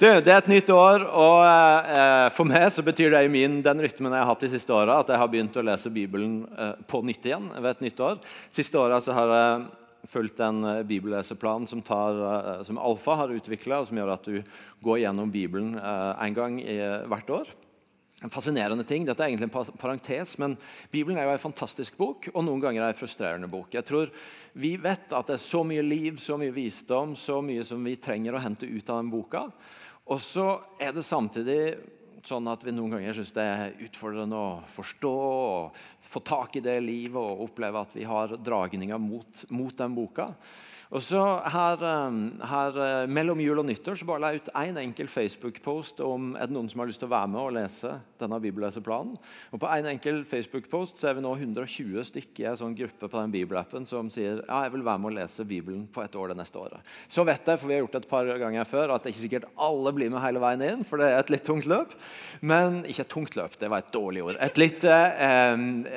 Du, det er et nytt år, og eh, for meg så betyr det i min, den rytmen jeg har hatt de siste åra, at jeg har begynt å lese Bibelen eh, på nytt igjen ved et nytt år. Siste åra har jeg fulgt en eh, bibelleseplan som, tar, eh, som Alfa har utvikla, og som gjør at du går gjennom Bibelen eh, en gang i, hvert år. En fascinerende ting. Dette er egentlig en parentes, men Bibelen er jo en fantastisk bok, og noen ganger er en frustrerende bok. Jeg tror Vi vet at det er så mye liv, så mye visdom, så mye som vi trenger å hente ut av den boka. Og så er det samtidig sånn at vi noen ganger syns det er utfordrende å forstå og få tak i det livet og oppleve at vi har dragninger mot, mot den boka. Og så her, um, her, uh, Mellom jul og nyttår så bare la jeg ut én en enkel Facebook-post om er det noen som har lyst til å være med og lese denne bibelleseplanen. Og På en enkel Facebook-post så er vi nå 120 stykker i en sånn gruppe på den bibelappen som sier ja, jeg vil være med og lese Bibelen på et år det neste året. Så vet jeg, for vi har gjort det et par ganger før, at det er ikke sikkert alle blir med hele veien inn, for det er et litt tungt løp. Men ikke et tungt løp, det var et dårlig ord. Et litt eh,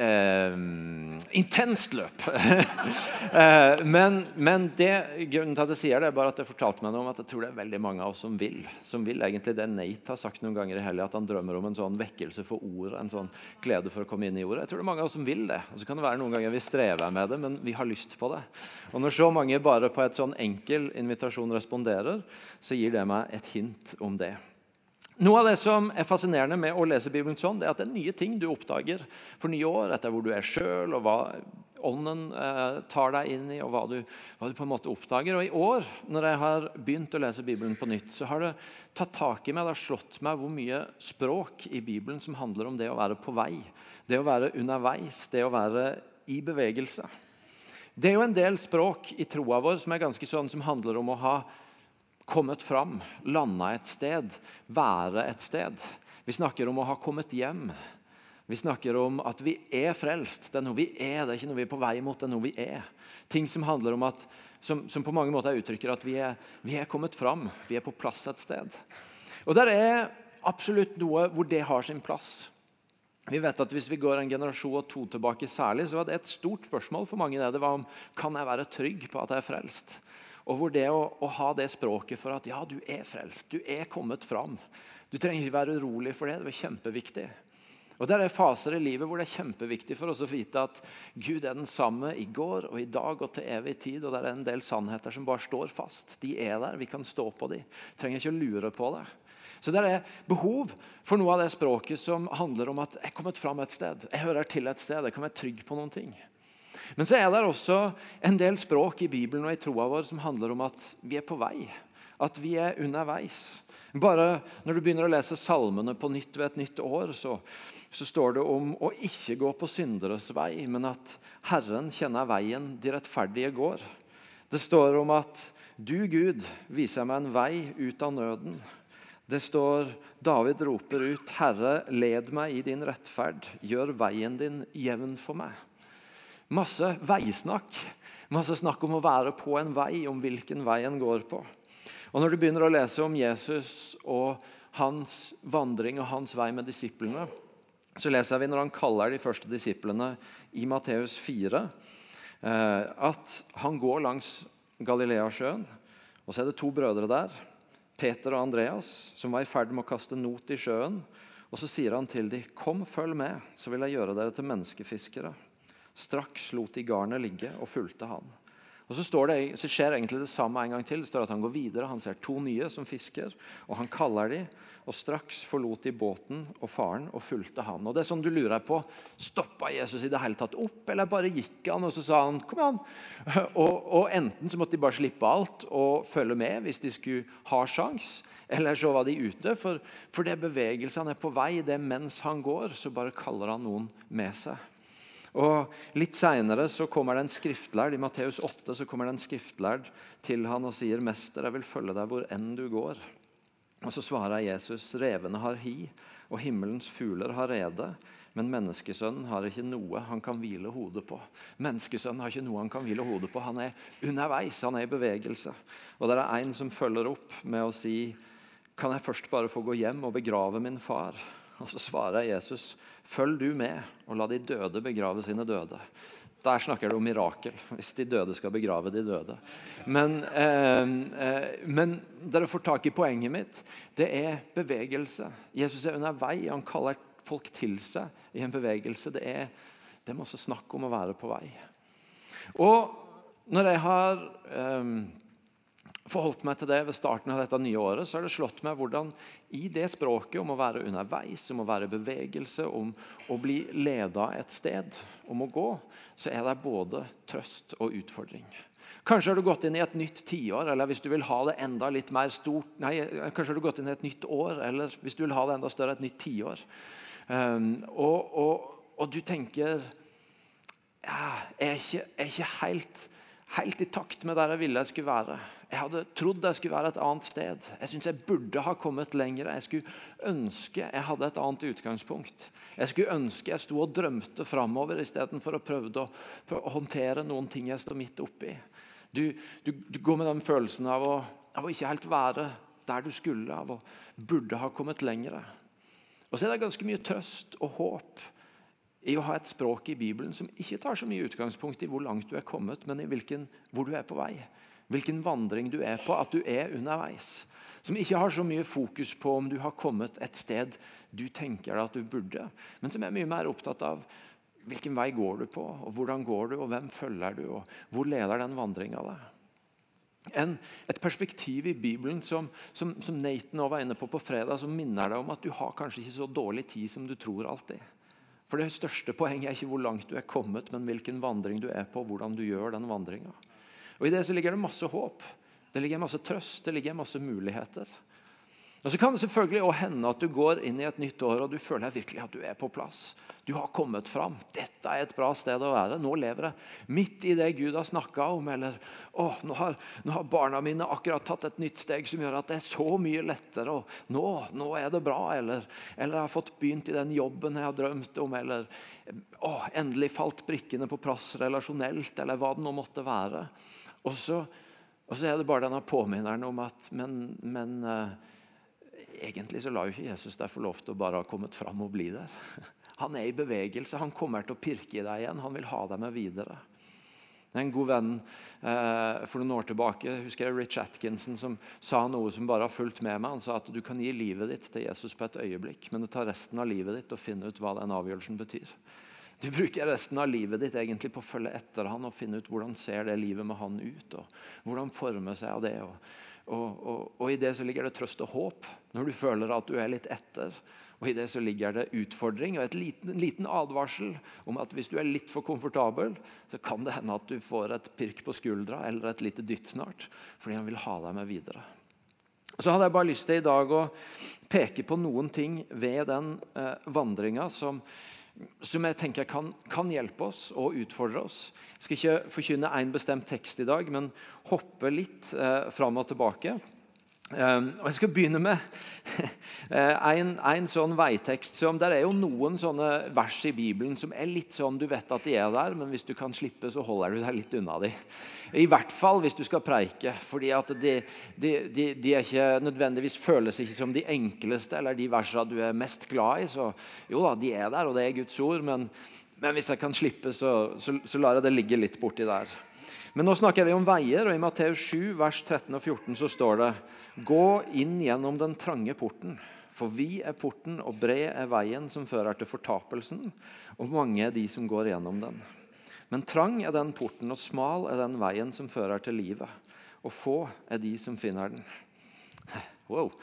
eh, intenst løp. Eh, men, men det det, grunnen til at jeg sier det, er bare at det fortalte meg noe om at jeg tror det er veldig mange av oss som vil. Som vil egentlig det Nate har sagt noen ganger i helga, at han drømmer om en sånn vekkelse for ordet. En sånn glede for å komme inn i ordet. Jeg tror det er mange av oss som vil det. Og så kan det være noen ganger vi strever med det, men vi har lyst på det. Og når så mange bare på et sånn enkel invitasjon responderer, så gir det meg et hint om det. Noe av det som er fascinerende med å lese Bibelen sånn, det er at det er nye ting du oppdager for nye år, etter hvor du er sjøl, og hva Ånden eh, tar deg inn i, og hva du, hva du, på en måte oppdager. Og I år, når jeg har begynt å lese Bibelen på nytt, så har det tatt tak i meg, det har slått meg hvor mye språk i Bibelen som handler om det å være på vei, det å være underveis, det å være i bevegelse. Det er jo en del språk i troa vår som er ganske sånn, som handler om å ha kommet fram, landa et sted, være et sted. Vi snakker om å ha kommet hjem. Vi snakker om at vi er frelst. Det er noe vi er, det er ikke noe vi er på vei mot. det er noe vi er. Ting som handler om at, som, som på mange måter uttrykker at vi er, vi er, kommet fram. Vi er på plass et sted. Og der er absolutt noe hvor det har sin plass. Vi vet at Hvis vi går en generasjon og to tilbake, særlig, så var det et stort spørsmål for mange. Det var om kan jeg være trygg på at jeg er frelst. Og hvor det å, å, ha det språket for at ja, du er frelst, du er kommet fram. Du trenger ikke være urolig for det. Det er kjempeviktig. Og Det er faser i livet hvor det er kjempeviktig for oss å vite at Gud er den samme i går og i dag og til evig tid. Og det er en del sannheter som bare står fast. De er der. Vi kan stå på dem. Trenger ikke å lure på det. Så det er behov for noe av det språket som handler om at jeg er kommet fram et sted. Jeg hører til et sted. Jeg kan være trygg på noen ting. Men så er det også en del språk i Bibelen og i troa vår som handler om at vi er på vei. At vi er underveis. Bare Når du begynner å lese salmene på nytt ved et nytt år, så, så står det om å ikke gå på synderes vei, men at Herren kjenner veien de rettferdige går. Det står om at du, Gud, viser meg en vei ut av nøden. Det står David roper ut, 'Herre, led meg i din rettferd. Gjør veien din jevn for meg.' Masse veisnakk. Masse snakk om å være på en vei, om hvilken vei en går på. Og Når du begynner å lese om Jesus og hans vandring og hans vei med disiplene, så leser vi når han kaller de første disiplene i Matteus 4, eh, at han går langs Galileasjøen. Og så er det to brødre der, Peter og Andreas, som var i ferd med å kaste not i sjøen. Og Så sier han til dem, 'Kom, følg med, så vil jeg gjøre dere til menneskefiskere.' Straks lot de garnet ligge og fulgte han. Og så, det, så, skjer egentlig det samme en gang til. Det står at Han går videre, han ser to nye som fisker, og han kaller dem. Og Straks forlot de båten og faren og fulgte han. Og det er sånn du lurer på, Stoppa Jesus i det hele tatt opp, eller bare gikk han og så sa han, kom an? Og, og Enten så måtte de bare slippe alt og følge med hvis de skulle ha sjans, eller så var de ute. For, for det bevegelsen er på vei, det er mens han går, så bare kaller han noen med seg. Og Litt seinere kommer det en skriftlærd i Matteus 8 så kommer det en skriftlærd til han og sier, 'Mester, jeg vil følge deg hvor enn du går.' Og Så svarer Jesus, 'Revene har hi, og himmelens fugler har rede.' Men menneskesønnen har ikke noe han kan hvile hodet på. Menneskesønnen har ikke noe Han kan hvile hodet på. Han er underveis, han er i bevegelse. Og Det er en som følger opp med å si kan jeg først bare få gå hjem og begrave min far? Og Så svarer Jesus, følg du med, og la de døde begrave sine døde. Der snakker det om mirakel, hvis de døde skal begrave de døde. Men, eh, eh, men dere får tak i poenget mitt. Det er bevegelse. Jesus er under vei. Han kaller folk til seg i en bevegelse. Det er, det er masse snakk om å være på vei. Og når jeg har eh, forholdt meg til det ved starten av dette nye året, så har det slått meg hvordan i det språket om å være underveis, om å være i bevegelse, om å bli leda et sted, om å gå, så er det både trøst og utfordring. Kanskje har du gått inn i et nytt tiår, eller hvis du vil ha det enda litt mer stort Nei, kanskje har du gått inn i et nytt år, eller hvis du vil ha det enda større, et nytt tiår. Um, og, og, og, du tenker ja, Jeg er ikke, jeg er ikke helt, helt i takt med der jeg ville jeg skulle være. Jeg hadde trodd jeg skulle være et annet sted. Jeg syns jeg burde ha kommet lenger. Jeg skulle ønske jeg hadde et annet utgangspunkt. Jeg skulle ønske jeg sto og drømte framover istedenfor å prøve å, å håndtere noen ting jeg står midt oppi. Du, du, du, går med den følelsen av å, av å, ikke helt være der du skulle, av å burde ha kommet lenger. Og så er det ganske mye trøst og håp i å ha et språk i Bibelen som ikke tar så mye utgangspunkt i hvor langt du er kommet, men i hvilken, hvor du er på vei hvilken vandring du er på, at du er underveis. Som ikke har så mye fokus på om du har kommet et sted du tenker at du burde, men som er mye mer opptatt av hvilken vei går du på, og hvordan går du, og hvem følger du, og hvor leder den vandringa deg. En, et perspektiv i Bibelen som, som, som Nathan var inne på på fredag, som minner deg om at du har kanskje ikke så dårlig tid som du tror alltid. For Det største poenget er ikke hvor langt du er kommet, men hvilken vandring du er på, hvordan du gjør den vandringa. Og I det så ligger det masse håp, det ligger masse trøst, det ligger masse muligheter. Og Så kan det selvfølgelig også hende at du går inn i et nytt år og du føler virkelig at du er på plass. Du har kommet fram. Dette er et bra sted å være. Nå lever jeg midt i det Gud har snakka om. Eller å, nå har, nå har, barna mine akkurat tatt et nytt steg som gjør at det er så mye lettere. Og nå, nå er det bra. Eller, eller jeg har fått begynt i den jobben jeg har drømt om. Eller å, endelig falt brikkene på plass relasjonelt. Eller hva det nå måtte være. Og så, og så, er det bare denne påminneren om at Men, men uh, egentlig så lar jo ikke Jesus deg få lov til å bare ha kommet fram og bli der. Han er i bevegelse. Han kommer til å pirke i deg igjen. Han vil ha deg med videre. En god venn eh, for noen år tilbake husker jeg Rich Atkinson som sa noe som bare har fulgt med meg. Han sa at du kan gi livet ditt til Jesus på et øyeblikk, men det tar resten av livet ditt å finne ut hva den avgjørelsen betyr. Du bruker resten av livet ditt egentlig på å følge etter han og finne ut hvordan ser det livet med han ut. og Hvordan former seg av det. Og, og, og, og, I det så ligger det trøst og håp når du føler at du er litt etter. Og I det så ligger det utfordring og liten, en liten advarsel om at hvis du er litt for komfortabel, så kan det hende at du får et pirk på skuldra eller et lite dytt snart. Fordi han vil ha deg med videre. Så hadde jeg bare lyst til i dag å peke på noen ting ved den eh, vandringa som som jeg tenker kan, kan, hjelpe oss og utfordre oss. Jeg skal ikke forkynne én bestemt tekst i dag, men hoppe litt eh, fram og tilbake. Um, og Jeg skal begynne med eh, en, en, sånn veitekst. som Der er jo noen sånne vers i Bibelen som er litt sånn du vet at de er der, men hvis du kan slippe, så holder du deg litt unna de. I hvert fall hvis du skal preike. fordi at de, de, de, de ikke nødvendigvis føles ikke som de enkleste eller de versene du er mest glad i. Så jo da, de er der, og det er Guds ord, men, men hvis jeg kan slippe, så, så, så lar jeg det ligge litt borti der. Men nå snakker vi om veier, og i Matteus 7, vers 13 og 14 så står det Gå inn gjennom den trange porten, for vi er porten, og bred er veien som fører til fortapelsen, og mange er de som går gjennom den. Men trang er den porten, og smal er den veien som fører til livet, og få er de som finner den. Wow.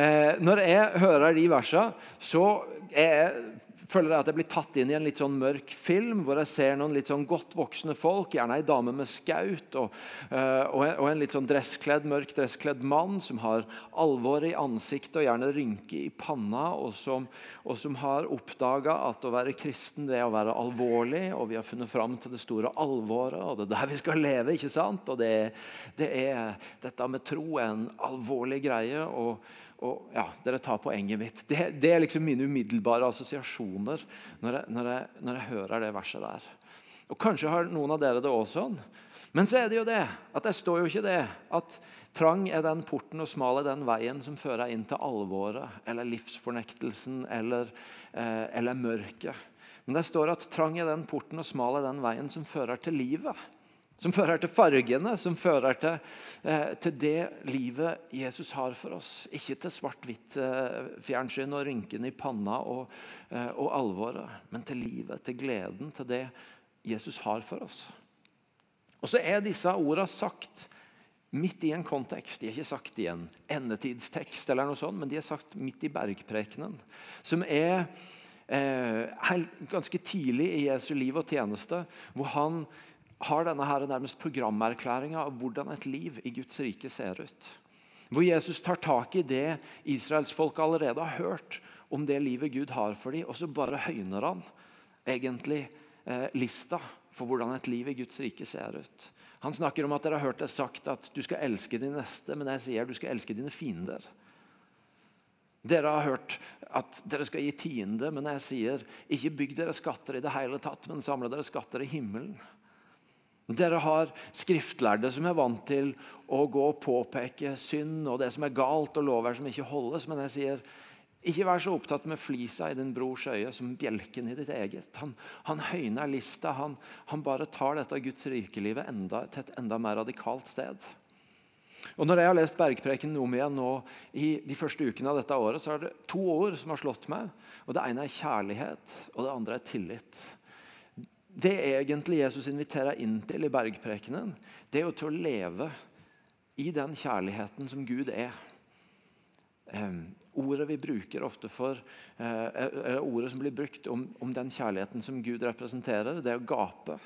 Eh, når jeg hører de versene, så er jeg føler jeg at jeg blir tatt inn i en litt sånn mørk film hvor jeg ser noen litt sånn godt voksne folk, gjerne ei dame med skaut og, en, og, en, litt sånn dresskledd, mørk dresskledd mann som har alvor i ansiktet og gjerne rynke i panna, og som, og som har oppdaga at å være kristen det er å være alvorlig, og vi har funnet fram til det store alvoret, og det er der vi skal leve. ikke sant? Og det, det er, Dette med tro er en alvorlig greie. og og ja, Dere tar poenget mitt. Det, det er liksom mine umiddelbare assosiasjoner når jeg, når, jeg, når jeg, hører det verset der. Og Kanskje har noen av dere det også sånn. Men så er det jo det at det står jo ikke det at trang er den porten og smal er den veien som fører inn til alvoret eller livsfornektelsen eller, eh, eller mørket. Men det står at trang er den porten og smal er den veien som fører til livet. Som fører til fargene, som fører til, eh, til det livet Jesus har for oss. Ikke til svart-hvitt eh, fjernsyn og rynkene i panna og, eh, og alvoret, men til livet, til gleden, til det Jesus har for oss. Og så er disse ordene sagt midt i en kontekst. De er ikke sagt i en endetidstekst, eller noe sånt, men de er sagt midt i bergprekenen. Som er eh, ganske tidlig i Jesu liv og tjeneste, hvor han har denne her nærmest programerklæringa av hvordan et liv i Guds rike ser ut. Hvor Jesus tar tak i det israelsfolket allerede har hørt om det livet Gud har for dem, og så bare høyner han egentlig eh, lista for hvordan et liv i Guds rike ser ut. Han snakker om at dere har hørt det sagt at du skal elske din neste, men jeg sier du skal elske dine fiender. Dere har hørt at dere skal gi tiende, men jeg sier ikke bygg dere skatter i det hele tatt, men samle dere skatter i himmelen. Dere har skriftlærde som er vant til å gå og påpeke synd og det som er galt, og lover som ikke holdes. Men jeg sier, ikke vær så opptatt med flisa i din brors øye som bjelken i ditt eget. Han, han høyner lista. Han, han, bare tar dette Guds rikelivet enda, til et enda mer radikalt sted. Og Når jeg har lest Bergpreken om igjen nå i de første ukene av dette året, så er det to ord som har slått meg. og Det ene er kjærlighet, og det andre er tillit. Det egentlig Jesus inviterer inn til i bergprekenen, det er jo til å leve i den kjærligheten som Gud er. Eh, ordet vi bruker ofte for uh, ordet som blir brukt om, om, den kjærligheten som Gud representerer, det er å gape.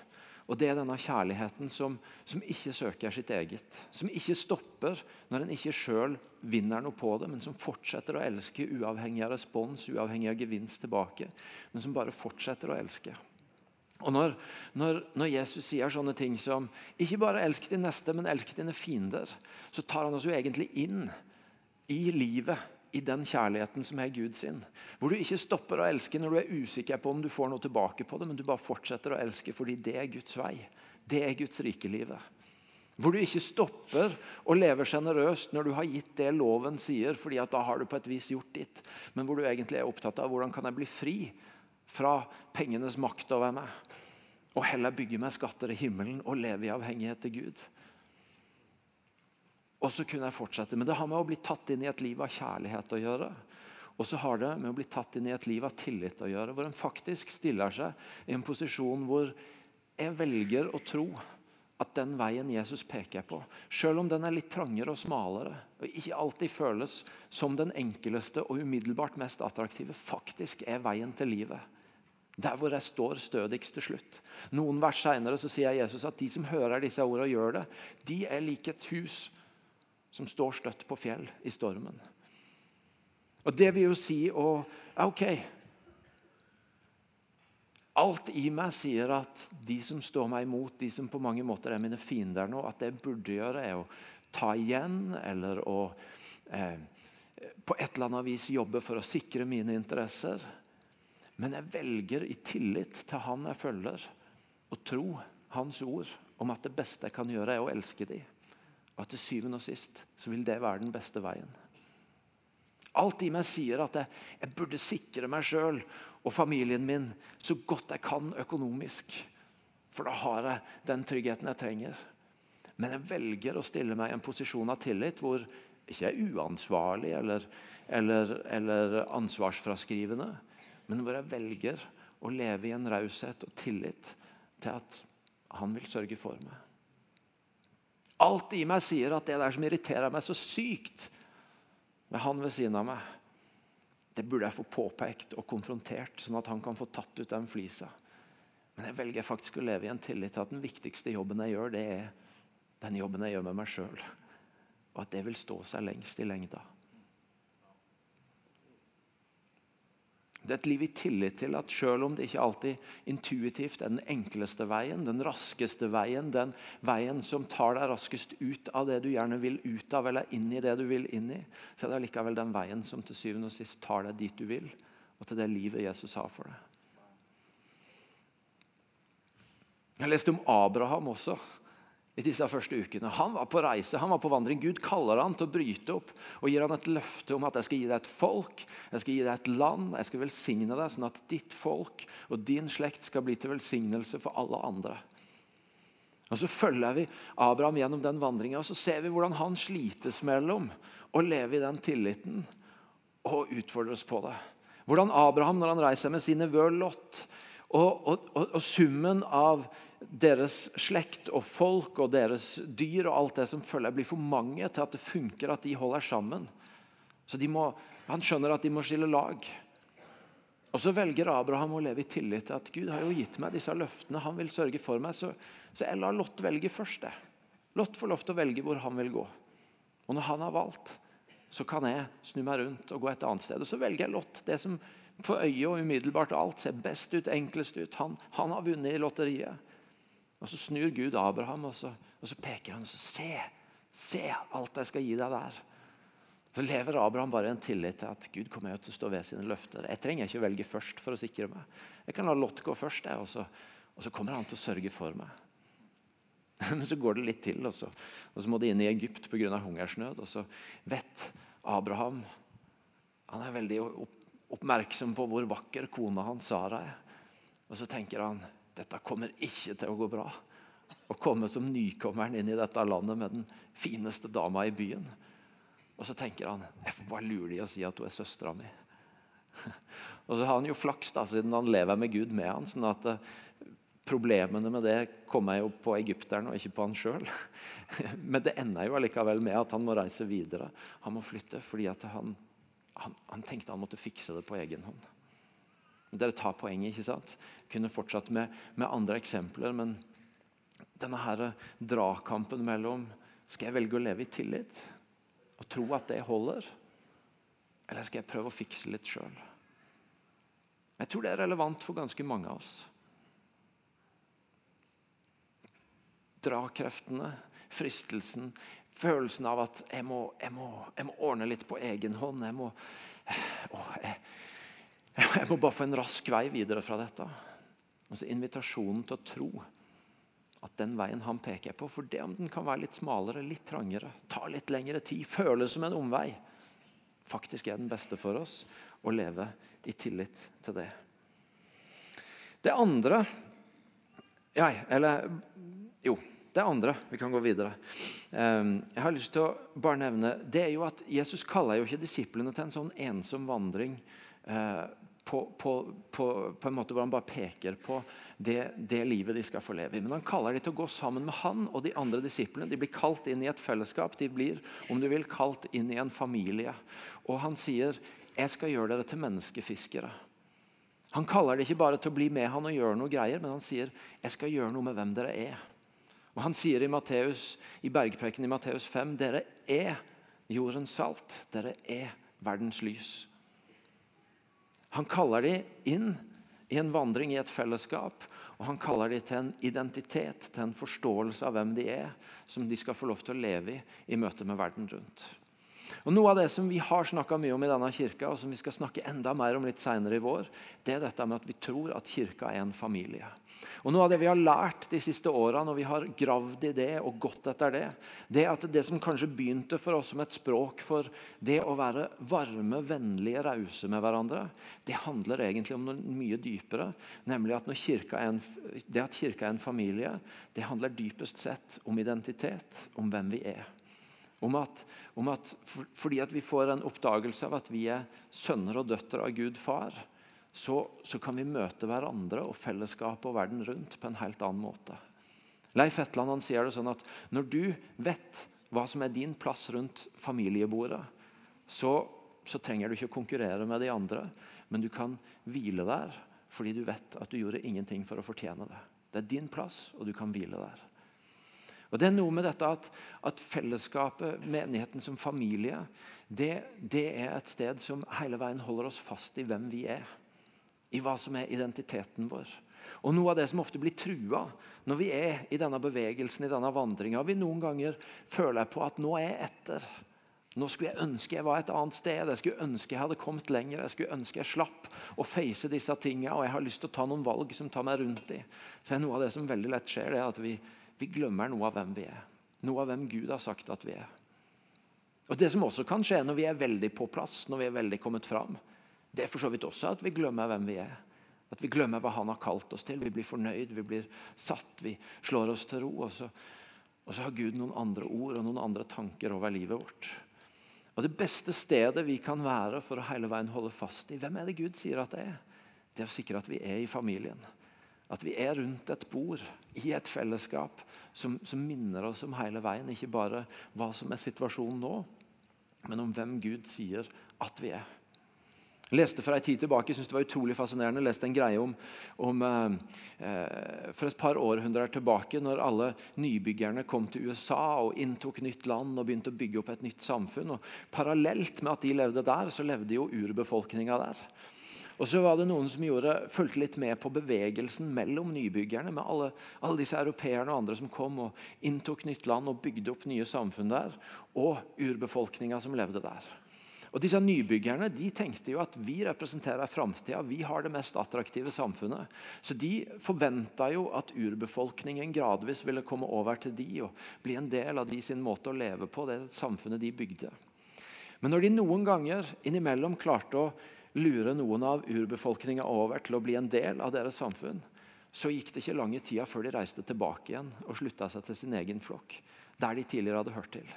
Og Det er denne kjærligheten som, som ikke søker sitt eget. Som ikke stopper når en ikke sjøl vinner noe på det, men som fortsetter å elske uavhengig av respons, uavhengig av gevinst tilbake. Men som bare fortsetter å elske. Og når, når, når, Jesus sier sånne ting som ikke bare 'elsk din neste', men 'elsk dine fiender', så tar han oss jo egentlig inn i livet, i den kjærligheten som er Gud sin. Hvor du ikke stopper å elske når du er usikker på om du får noe tilbake på det, men du bare fortsetter å elske fordi det er Guds vei. Det er Guds rikelivet. Hvor du ikke stopper å leve sjenerøst når du har gitt det loven sier, fordi at da har du på et vis gjort ditt, men hvor du egentlig er opptatt av hvordan kan jeg bli fri fra pengenes makt over meg. Og heller bygge meg skatter i himmelen og leve i avhengighet til Gud. Og så kunne jeg fortsette. Men det har med å bli tatt inn i et liv av kjærlighet å gjøre. Og så har det med å bli tatt inn i et liv av tillit å gjøre. Hvor en faktisk stiller seg i en posisjon hvor jeg velger å tro at den veien Jesus peker på, selv om den er litt trangere og smalere, og ikke alltid føles som den enkleste og umiddelbart mest attraktive, faktisk er veien til livet. Der hvor jeg står stødigst til slutt. Noen vers senere så sier Jesus at de som hører disse ordene og gjør det, de er lik et hus som står støtt på fjell i stormen. Og Det vil jo si å OK Alt i meg sier at de som står meg imot, de som på mange måter er mine fiender nå, at det jeg burde gjøre, er å ta igjen eller å eh, på et eller annet vis jobbe for å sikre mine interesser. Men jeg velger i tillit til han jeg følger, å tro hans ord om at det beste jeg kan gjøre, er å elske dem. Og at til syvende og sist så vil det være den beste veien. Alt i meg sier at jeg, jeg burde sikre meg sjøl og familien min så godt jeg kan økonomisk. For da har jeg den tryggheten jeg trenger. Men jeg velger å stille meg i en posisjon av tillit hvor jeg ikke er uansvarlig eller, eller, eller ansvarsfraskrivende, men hvor jeg velger å leve i en raushet og tillit til at han vil sørge for meg. Alt i meg sier at det der som irriterer meg så sykt med han ved siden av meg, det burde jeg få påpekt og konfrontert, sånn at han kan få tatt ut den flisa. Men jeg velger faktisk å leve i en tillit til at den viktigste jobben jeg gjør, det er den jobben jeg gjør med meg sjøl. Og at det vil stå seg lengst i lengda. Det er et liv i tillit til at selv om det ikke alltid intuitivt er den enkleste veien, den raskeste veien, den veien som tar deg raskest ut av det du gjerne vil ut av, eller inn i det du vil inn i, så er det likevel den veien som til syvende og sist tar deg dit du vil, og til det livet Jesus har for deg. Jeg leste om Abraham også i disse første ukene. Han var på reise, han var på vandring. Gud kaller han til å bryte opp og gir han et løfte om at jeg skal gi deg et folk, jeg skal gi deg et land, jeg skal velsigne deg, sånn at ditt folk og din slekt skal bli til velsignelse for alle andre. Og Så følger vi Abraham gjennom den vandringa og så ser vi hvordan han slites mellom å leve i den tilliten og utfordres på det. Hvordan Abraham, når han reiser med sine nevø Lot, og, og, og, og summen av deres slekt og folk og deres dyr og alt det som følger, blir for mange til at det funker at de holder sammen. Så må, Han skjønner at de må skille lag. Og Så velger Abraham å leve i tillit til at Gud har jo gitt meg disse løftene. Han vil sørge for meg, så, så jeg lar Lot velge først. det. Lot får lov til å velge hvor han vil gå. Og når han har valgt, så kan jeg snu meg rundt og gå et annet sted. Og Så velger jeg Lot, det som for øyet og umiddelbart alt ser best ut, enklest ut. Han, han har vunnet i lotteriet. Og Så snur Gud Abraham, og så, og så peker han og så Se! Se alt jeg skal gi deg der. Så lever Abraham bare i en tillit til at Gud kommer til å stå ved sine løfter. Jeg trenger ikke å velge først for å sikre meg. Jeg kan la Lot gå først, jeg, og, så, og så kommer han til å sørge for meg. Men så går det litt til, og så, og så må de inn i Egypt pga. hungersnød. Og så vet Abraham Han er veldig oppmerksom på hvor vakker kona hans Sara er. Og så tenker han dette kommer ikke til å gå bra. Å komme som nykommeren inn i dette landet med den fineste dama i byen. Og så tenker han jeg får bare lure de og si at hun er søstera mi. Og så har han jo flaks da, siden han lever med Gud med han, sånn at uh, Problemene med det kommer jo på egypteren og ikke på han sjøl. Men det ender jo allikevel med at han må reise videre. Han må flytte fordi han, han, han tenkte han måtte fikse det på egen hånd. Dere tar poenget. ikke sant? Kunne fortsatt med, med andre eksempler, men denne her dragkampen mellom skal jeg velge å leve i tillit og tro at det holder, eller skal jeg prøve å fikse litt sjøl? Jeg tror det er relevant for ganske mange av oss. Dragkreftene, fristelsen, følelsen av at jeg må, jeg må, jeg må ordne litt på egen hånd. Jeg må, å, jeg, jeg må bare få en rask vei videre fra dette. Altså Invitasjonen til å tro at den veien han peker på, for det om den kan være litt smalere, litt trangere, ta litt lengre tid, føles som en omvei, faktisk er den beste for oss å leve i tillit til det. Det andre ja, Eller jo, det andre. Vi kan gå videre. Ehm, jeg har lyst til å bare nevne, det er jo at Jesus kaller jo ikke disiplene til en sånn ensom vandring Eh, på, på, på, på, en måte hvor han bare peker på det, det, livet de skal få leve i. Men han kaller de til å gå sammen med han og de andre disiplene. De blir kalt inn i et fellesskap. De blir om du vil, kalt inn i en familie. Og han sier 'Jeg skal gjøre dere til menneskefiskere'. Han kaller det ikke bare til å bli med han og gjøre noe greier, men han sier 'Jeg skal gjøre noe med hvem dere er'. Og Han sier i, Matteus, i bergpreken i Matteus 5 dere er jordens salt. Dere er verdens lys. Han kaller dem inn i en vandring i et fellesskap. Og han kaller dem til en identitet, til en forståelse av hvem de er, som de skal få lov til å leve i i møte med verden rundt. Og Noe av det som vi har snakka mye om i denne kirka, og som vi skal snakke enda mer om litt senere i vår, det er dette med at vi tror at kirka er en familie. Og Noe av det vi har lært de siste åra, når vi har gravd i det og gått etter det, det er at det som kanskje begynte for oss som et språk for det å være varme, vennlige, rause med hverandre, det handler egentlig om noe mye dypere. Nemlig at en, det at kirka er en familie, det handler dypest sett om identitet, om hvem vi er. Om at, om at for, fordi at vi får en oppdagelse av at vi er sønner og døtre av Gud far, så, så, kan vi møte hverandre og fellesskapet og verden rundt på en helt annen måte. Leif Etland han sier det sånn at når du vet hva som er din plass rundt familiebordet, så, så trenger du ikke å konkurrere med de andre, men du kan hvile der fordi du vet at du gjorde ingenting for å fortjene det. Det er din plass, og du kan hvile der. Og Det er noe med dette at, at fellesskapet, menigheten som familie, det, det er et sted som hele veien holder oss fast i hvem vi er i hva som er identiteten vår. Og Noe av det som ofte blir trua når vi er i denne bevegelsen, i denne vandringa Vi noen ganger føler på at nå er jeg etter. Nå skulle jeg ønske jeg var et annet sted. Jeg skulle ønske jeg hadde kommet lenger. Jeg skulle ønske jeg slapp å face disse tingene, og jeg har lyst til å ta noen valg som tar meg rundt i. Så er Noe av det som veldig lett skjer, det er at vi, vi glemmer noe av hvem vi er. Noe av hvem Gud har sagt at vi er. Og Det som også kan skje når vi er veldig på plass, når vi er veldig kommet fram, det er for så vidt også at vi glemmer hvem vi er. At vi glemmer hva han har kalt oss til. Vi blir fornøyd, vi blir satt, vi slår oss til ro. Og så, og så har Gud noen andre ord og noen andre tanker over livet vårt. Og Det beste stedet vi kan være for å hele veien holde fast i hvem er det Gud sier at det er, det er å sikre at vi er i familien. At vi er rundt et bord, i et fellesskap, som, som, minner oss om hele veien. Ikke bare hva som er situasjonen nå, men om hvem Gud sier at vi er. Jeg leste for en tid tilbake, synes det var utrolig fascinerende, jeg leste en greie om, om eh, eh, for et par århundrer tilbake, når alle nybyggerne kom til USA og inntok nytt land og begynte å bygge opp et nytt samfunn. og Parallelt med at de levde der, så levde jo urbefolkninga der. Og så var det noen som gjorde, fulgte litt med på bevegelsen mellom nybyggerne. med alle, alle disse europeerne og andre som kom og inntok nytt land og bygde opp nye samfunn der. Og urbefolkninga som levde der. Og disse Nybyggerne de tenkte jo at vi representerer framtida. Vi har det mest attraktive samfunnet. Så de forventa jo at urbefolkningen gradvis ville komme over til de og bli en del av de sin måte å leve på, det samfunnet de bygde. Men når de noen ganger innimellom klarte å lure noen av urbefolkninga over til å bli en del av deres samfunn, så gikk det ikke lange tida før de reiste tilbake igjen og slutta seg til sin egen flokk, der de tidligere hadde hørt til.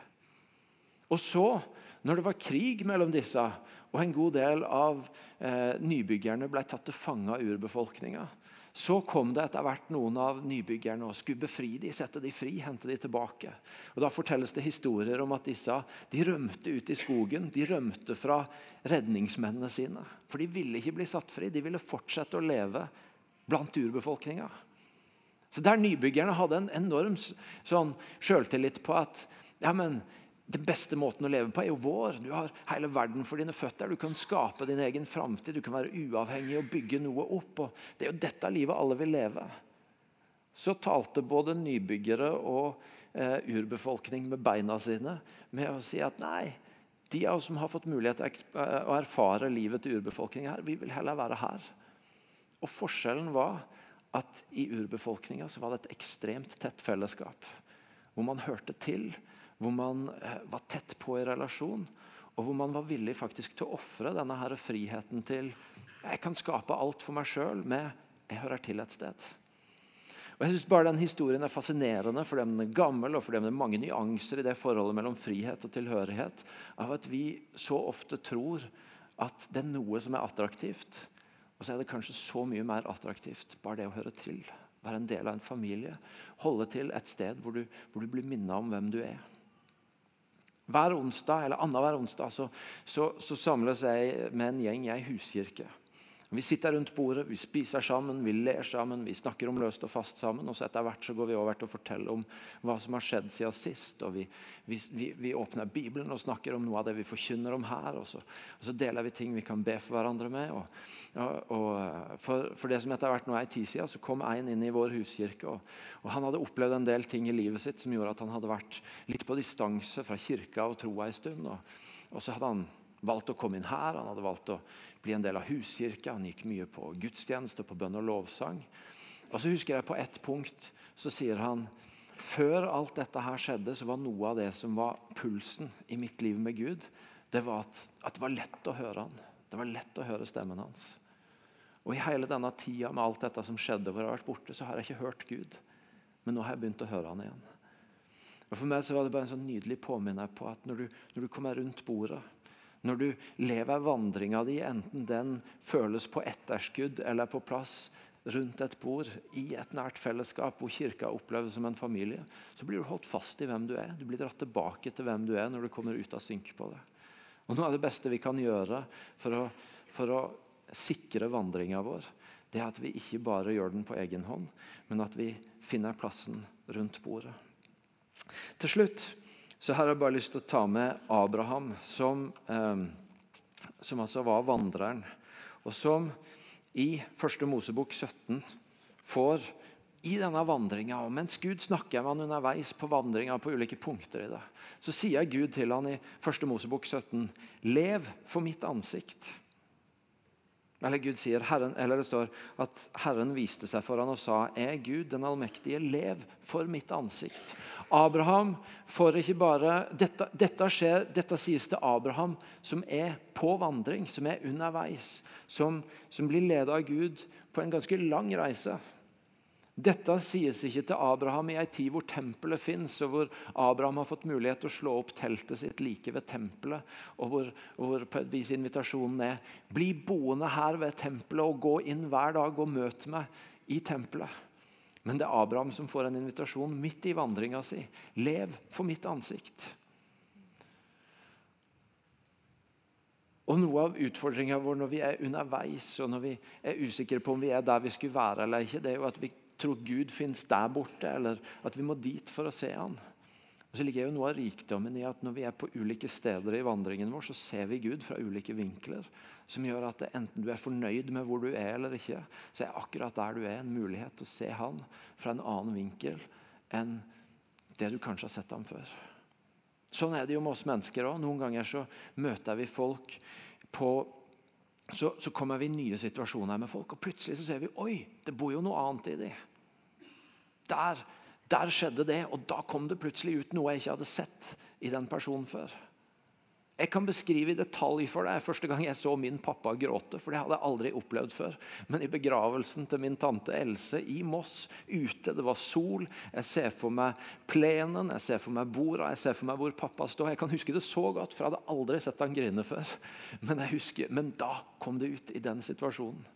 Og så, når det var krig mellom disse, og en god del av eh, nybyggerne ble tatt til fange av urbefolkninga, så kom det etter hvert noen av nybyggerne og skulle befri de, sette de fri, hente de tilbake. Og Da fortelles det historier om at disse de rømte ut i skogen. De rømte fra redningsmennene sine. For de ville ikke bli satt fri. De ville fortsette å leve blant urbefolkninga. Så Der nybyggerne hadde en enorm sånn sjøltillit på at ja, men den beste måten å leve på er jo vår. Du har hele verden for dine føtter. Du kan skape din egen framtid. Du kan være uavhengig og bygge noe opp. Og det er jo dette livet alle vil leve. Så talte både nybyggere og eh, urbefolkning med beina sine med å si at nei, de av oss som har fått mulighet til å erfare livet til urbefolkningen her, vi vil heller være her. Og Forskjellen var at i urbefolkninga var det et ekstremt tett fellesskap. Hvor man hørte til hvor man eh, var tett på i relasjon, og hvor man var villig faktisk til å ofre denne her friheten til Jeg kan skape alt for meg sjøl med jeg hører til et sted. Og jeg synes bare Den historien er fascinerende fordi den er gammel og fordi det er mange nyanser i det forholdet mellom frihet og tilhørighet. Av at vi så ofte tror at det er noe som er attraktivt. Og så er det kanskje så mye mer attraktivt bare det å høre til. Være en del av en familie. Holde til et sted hvor du, hvor du blir minna om hvem du er. Hver onsdag eller annenhver onsdag så, så, så samles jeg med en gjeng i ei huskirke. Vi sitter rundt bordet, vi spiser sammen, vi ler sammen, vi snakker om løst og fast sammen. og så Etter hvert så går vi over til å fortelle om hva som har skjedd siden sist. og Vi, vi, vi, vi åpner Bibelen og snakker om noe av det vi forkynner om her. Og så, og så deler vi ting vi kan be for hverandre med. og, og, og for, for, det som etter hvert nå er tid siden, så kom en inn i vår huskirke. Og, og Han hadde opplevd en del ting i livet sitt som gjorde at han hadde vært litt på distanse fra kirka og troa en stund. og, og så hadde han valgt å komme inn her. Han hadde valgt å bli en del av huskirka. Han gikk mye på gudstjeneste, på bønn og lovsang. Og så husker jeg På ett punkt så sier han før alt dette her skjedde, så var noe av det som var pulsen i mitt liv med Gud, det var at, at det var lett å høre han. Det var lett å høre stemmen hans. Og I hele denne tida med alt dette som skjedde, hvor jeg har vært borte, så har jeg ikke hørt Gud. Men nå har jeg begynt å høre han igjen. Og For meg så var det bare en sånn nydelig påminner på at når du, når du kommer rundt bordet, når du lever vandringa di, enten den føles på etterskudd eller på plass rundt et bord i et nært fellesskap hvor kirka oppleves som en familie, så blir du holdt fast i hvem du er. Du blir dratt tilbake til hvem du er når du kommer ut av synk på det. Og Noe av det beste vi kan gjøre for å, for å sikre vandringa vår, det er at vi ikke bare gjør den på egen hånd, men at vi finner plassen rundt bordet. Til slutt så her har jeg bare lyst til å ta med Abraham, som, eh, som altså var vandreren. Og som i første Mosebok 17 får i denne vandringa, og mens Gud snakker med han underveis på vandringa på ulike punkter i det, så sier Gud til han i første Mosebok 17.: Lev for mitt ansikt. Eller Gud sier, Herren, eller det står at Herren viste seg for han og sa, er Gud den allmektige, lev for mitt ansikt. Abraham får ikke bare, dette, dette, skjer, dette sies til Abraham, som er på vandring, som er underveis. Som, som blir ledet av Gud på en ganske lang reise. Dette sies ikke til Abraham i en tid hvor tempelet fins, og hvor Abraham har fått mulighet til å slå opp teltet sitt like ved tempelet, og hvor, hvor på et vis invitasjonen er bli boende her ved tempelet og gå inn hver dag og møte meg i tempelet. Men det er Abraham som får en invitasjon midt i vandringa si. Lev for mitt ansikt. Og Noe av utfordringa vår når vi er underveis og når vi er usikre på om vi er der vi skulle være, eller ikke, det er jo at vi tror Gud finnes der borte, eller at vi må dit for å se han. Og så ligger jo Noe av rikdommen i at når vi er på ulike steder i vandringen vår, så ser vi Gud fra ulike vinkler. Som gjør at enten du er fornøyd med hvor du er eller ikke, så er akkurat der du er, en mulighet til å se han fra en annen vinkel enn det du kanskje har sett ham før. Sånn er det jo med oss mennesker òg. Noen ganger så møter vi folk på så, så, kommer vi i nye situasjoner med folk, og plutselig så ser vi oi, det bor jo noe annet i dem. Der, der skjedde det, og da kom det plutselig ut noe jeg ikke hadde sett i den personen før. Jeg kan beskrive i detalj for deg første gang jeg så min pappa gråte. for det hadde jeg aldri opplevd før. Men i begravelsen til min tante Else i Moss, ute, det var sol. Jeg ser for meg plenen, jeg ser for meg borda, jeg ser for meg hvor pappa står. Jeg kan huske det så godt, for jeg hadde aldri sett han grine før. Men, husker, men da kom det ut i den situasjonen.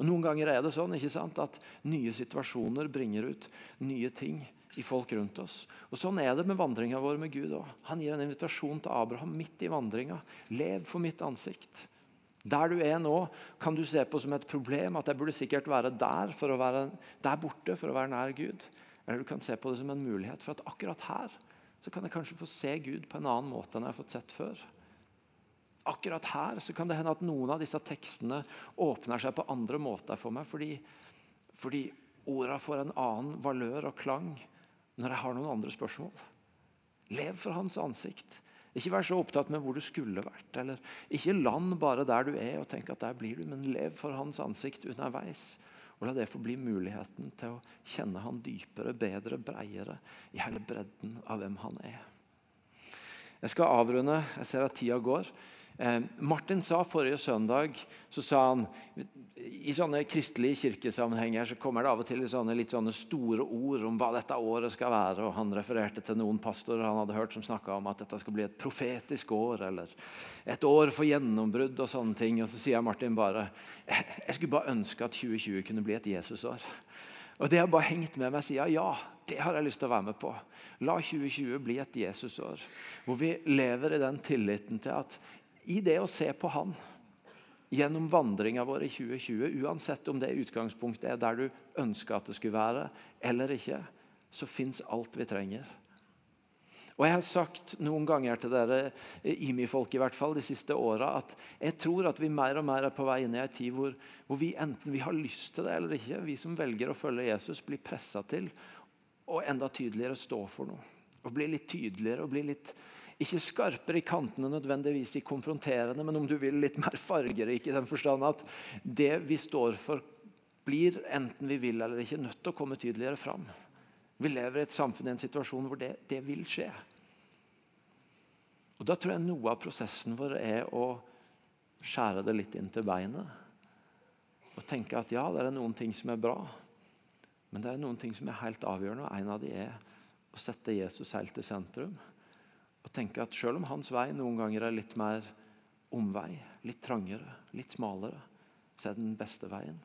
Og Noen ganger er det sånn ikke sant, at nye situasjoner bringer ut nye ting i folk rundt oss. Og Sånn er det med vandringa vår med Gud òg. Han gir en invitasjon til Abraham midt i vandringa. Lev for mitt ansikt. Der du er nå, kan du se på som et problem at jeg burde sikkert være der, for å være der borte for å være nær Gud. Eller du kan se på det som en mulighet for at akkurat her så kan jeg kanskje få se Gud på en annen måte enn jeg har fått sett før. Akkurat her så kan det hende at noen av disse tekstene åpner seg på andre måter for meg, fordi, fordi orda får en annen valør og klang når jeg har noen andre spørsmål. Lev for hans ansikt. Ikke vær så opptatt med hvor du skulle vært. eller Ikke land bare der du er og tenk at der blir du, men lev for hans ansikt underveis. Og La det få bli muligheten til å kjenne han dypere, bedre, breiere i hele bredden av hvem han er. Jeg skal avrunde. Jeg ser at tida går. Eh, Martin sa forrige søndag så sa han, I sånne kristelige kirkesammenhenger så kommer det av og til sånne, litt sånne store ord om hva dette året skal være. og Han refererte til noen pastorer han hadde hørt som snakka om at dette skal bli et profetisk år. Eller et år for gjennombrudd og sånne ting. Og så sier Martin bare jeg skulle bare ønske at 2020 kunne bli et Jesusår. Og Det har bare hengt med meg siden. Ja, det har jeg lyst til å være med på. La 2020 bli et Jesusår. Hvor vi lever i den tilliten til at i det å se på Han gjennom vandringa vår i 2020, uansett om det utgangspunktet er der du ønsker at det skulle være, eller ikke, så fins alt vi trenger. Og Jeg har sagt noen ganger til dere IMI-folk i hvert fall de siste åra at jeg tror at vi mer og mer er på vei inn i en tid hvor, hvor, vi enten vi har lyst til det eller ikke, vi som velger å følge Jesus, blir pressa til å enda tydeligere stå for noe. Og bli litt tydeligere og bli litt ikke skarpere i kantene nødvendigvis i konfronterende, men om du vil litt mer fargerik i den forstand at det vi står for, blir, enten vi vil eller ikke, nødt til å komme tydeligere fram. Vi lever i et samfunn i en situasjon hvor det, det vil skje. Og Da tror jeg noe av prosessen vår er å skjære det litt inn til beinet. Og tenke at ja, det er noen ting som er bra, men det er noen ting som er helt avgjørende. og En av de er å sette Jesus helt til sentrum og tenke at selv om hans vei noen ganger er litt mer omvei, litt trangere, litt smalere, så er det den beste veien.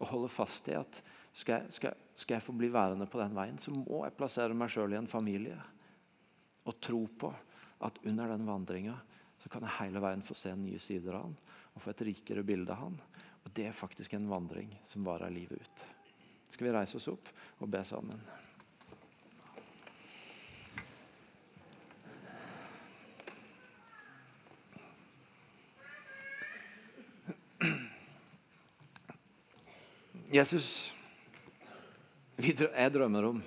Og holde fast i at skal jeg, skal, skal jeg få bli værende på den veien, så må jeg plassere meg sjøl i en familie. Og tro på at under den vandringa så kan jeg hele veien få se nye sider av han og få et rikere bilde av han. Og Det er faktisk en vandring som varer livet ut. Skal vi reise oss opp og be sammen? Jesus, jeg drømmer om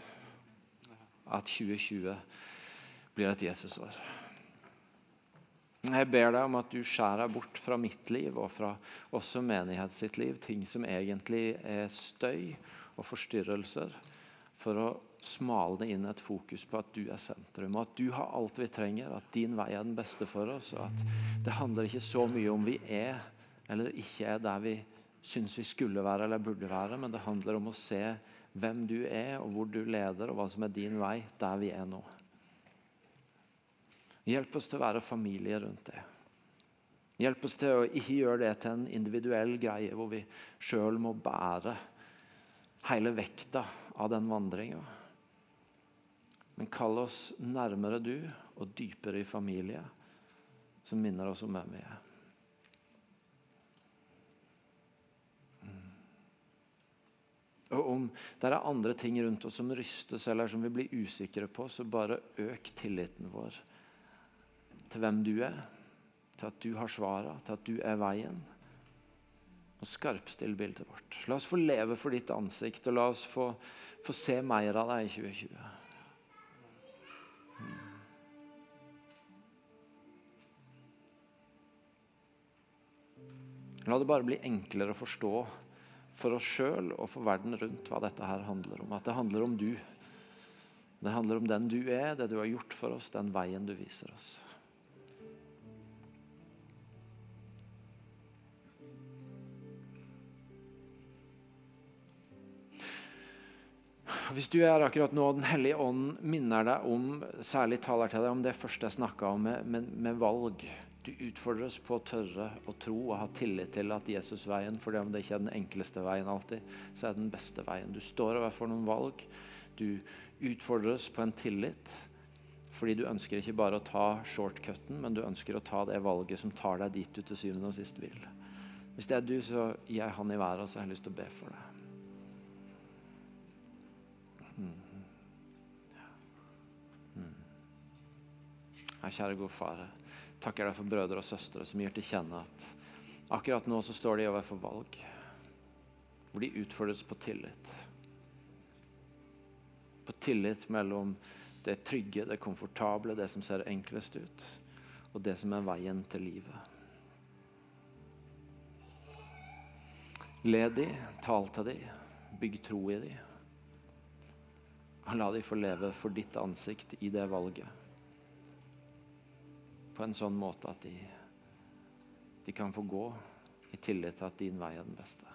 at 2020 blir et Jesusår. Jeg ber deg om at du skjærer bort fra mitt liv og fra også menighet sitt liv ting som egentlig er støy og forstyrrelser, for å smale inn et fokus på at du er sentrum, og at du har alt vi trenger, at din vei er den beste for oss. og at Det handler ikke så mye om vi er eller ikke er der vi syns vi skulle være eller burde være, men det handler om å se hvem du er, og hvor du leder, og hva som er din vei der vi er nå. Hjelp oss til å være familie rundt det. Hjelp oss til å ikke gjøre det til en individuell greie hvor vi sjøl må bære hele vekta av den vandringa. Men kall oss nærmere du og dypere i familie, som minner oss om hvem vi er. Og Om det er andre ting rundt oss som rystes eller som vi blir usikre på, så bare øk tilliten vår til hvem du er, til at du har svaret til at du er veien. Og skarpstill bildet vårt. La oss få leve for ditt ansikt, og la oss få, få se mer av deg i 2020. Hmm. La det bare bli enklere å forstå for oss sjøl og for verden rundt hva dette her handler om. At det handler om du. Det handler om den du er, det du har gjort for oss, den veien du viser oss. Hvis du er akkurat nå, Den hellige ånd minner deg om, særlig taler til deg om det første jeg snakka om, med, med, med, valg. Du utfordres på å tørre å tro og ha tillit til at Jesusveien, for om det ikke er den enkleste veien alltid, så er det den beste veien. Du står overfor noen valg. Du utfordres på en tillit. Fordi du ønsker ikke bare å ta shortcuten, men du ønsker å ta det valget som tar deg dit du til syvende og sist vil. Hvis det er du, så gir jeg han i været, og så har jeg lyst til å be for deg. Ja, kjære gode far, takker deg for brødre og søstre som gir til kjenne at akkurat nå så står de overfor valg, hvor de utfordres på tillit. På tillit mellom det trygge, det komfortable, det som ser enklest ut, og det som er veien til livet. Led de, tal til de, bygg tro i de. Og la de få leve for ditt ansikt i det valget på en sånn måte at de, de kan få gå i tillit til at din vei er den beste.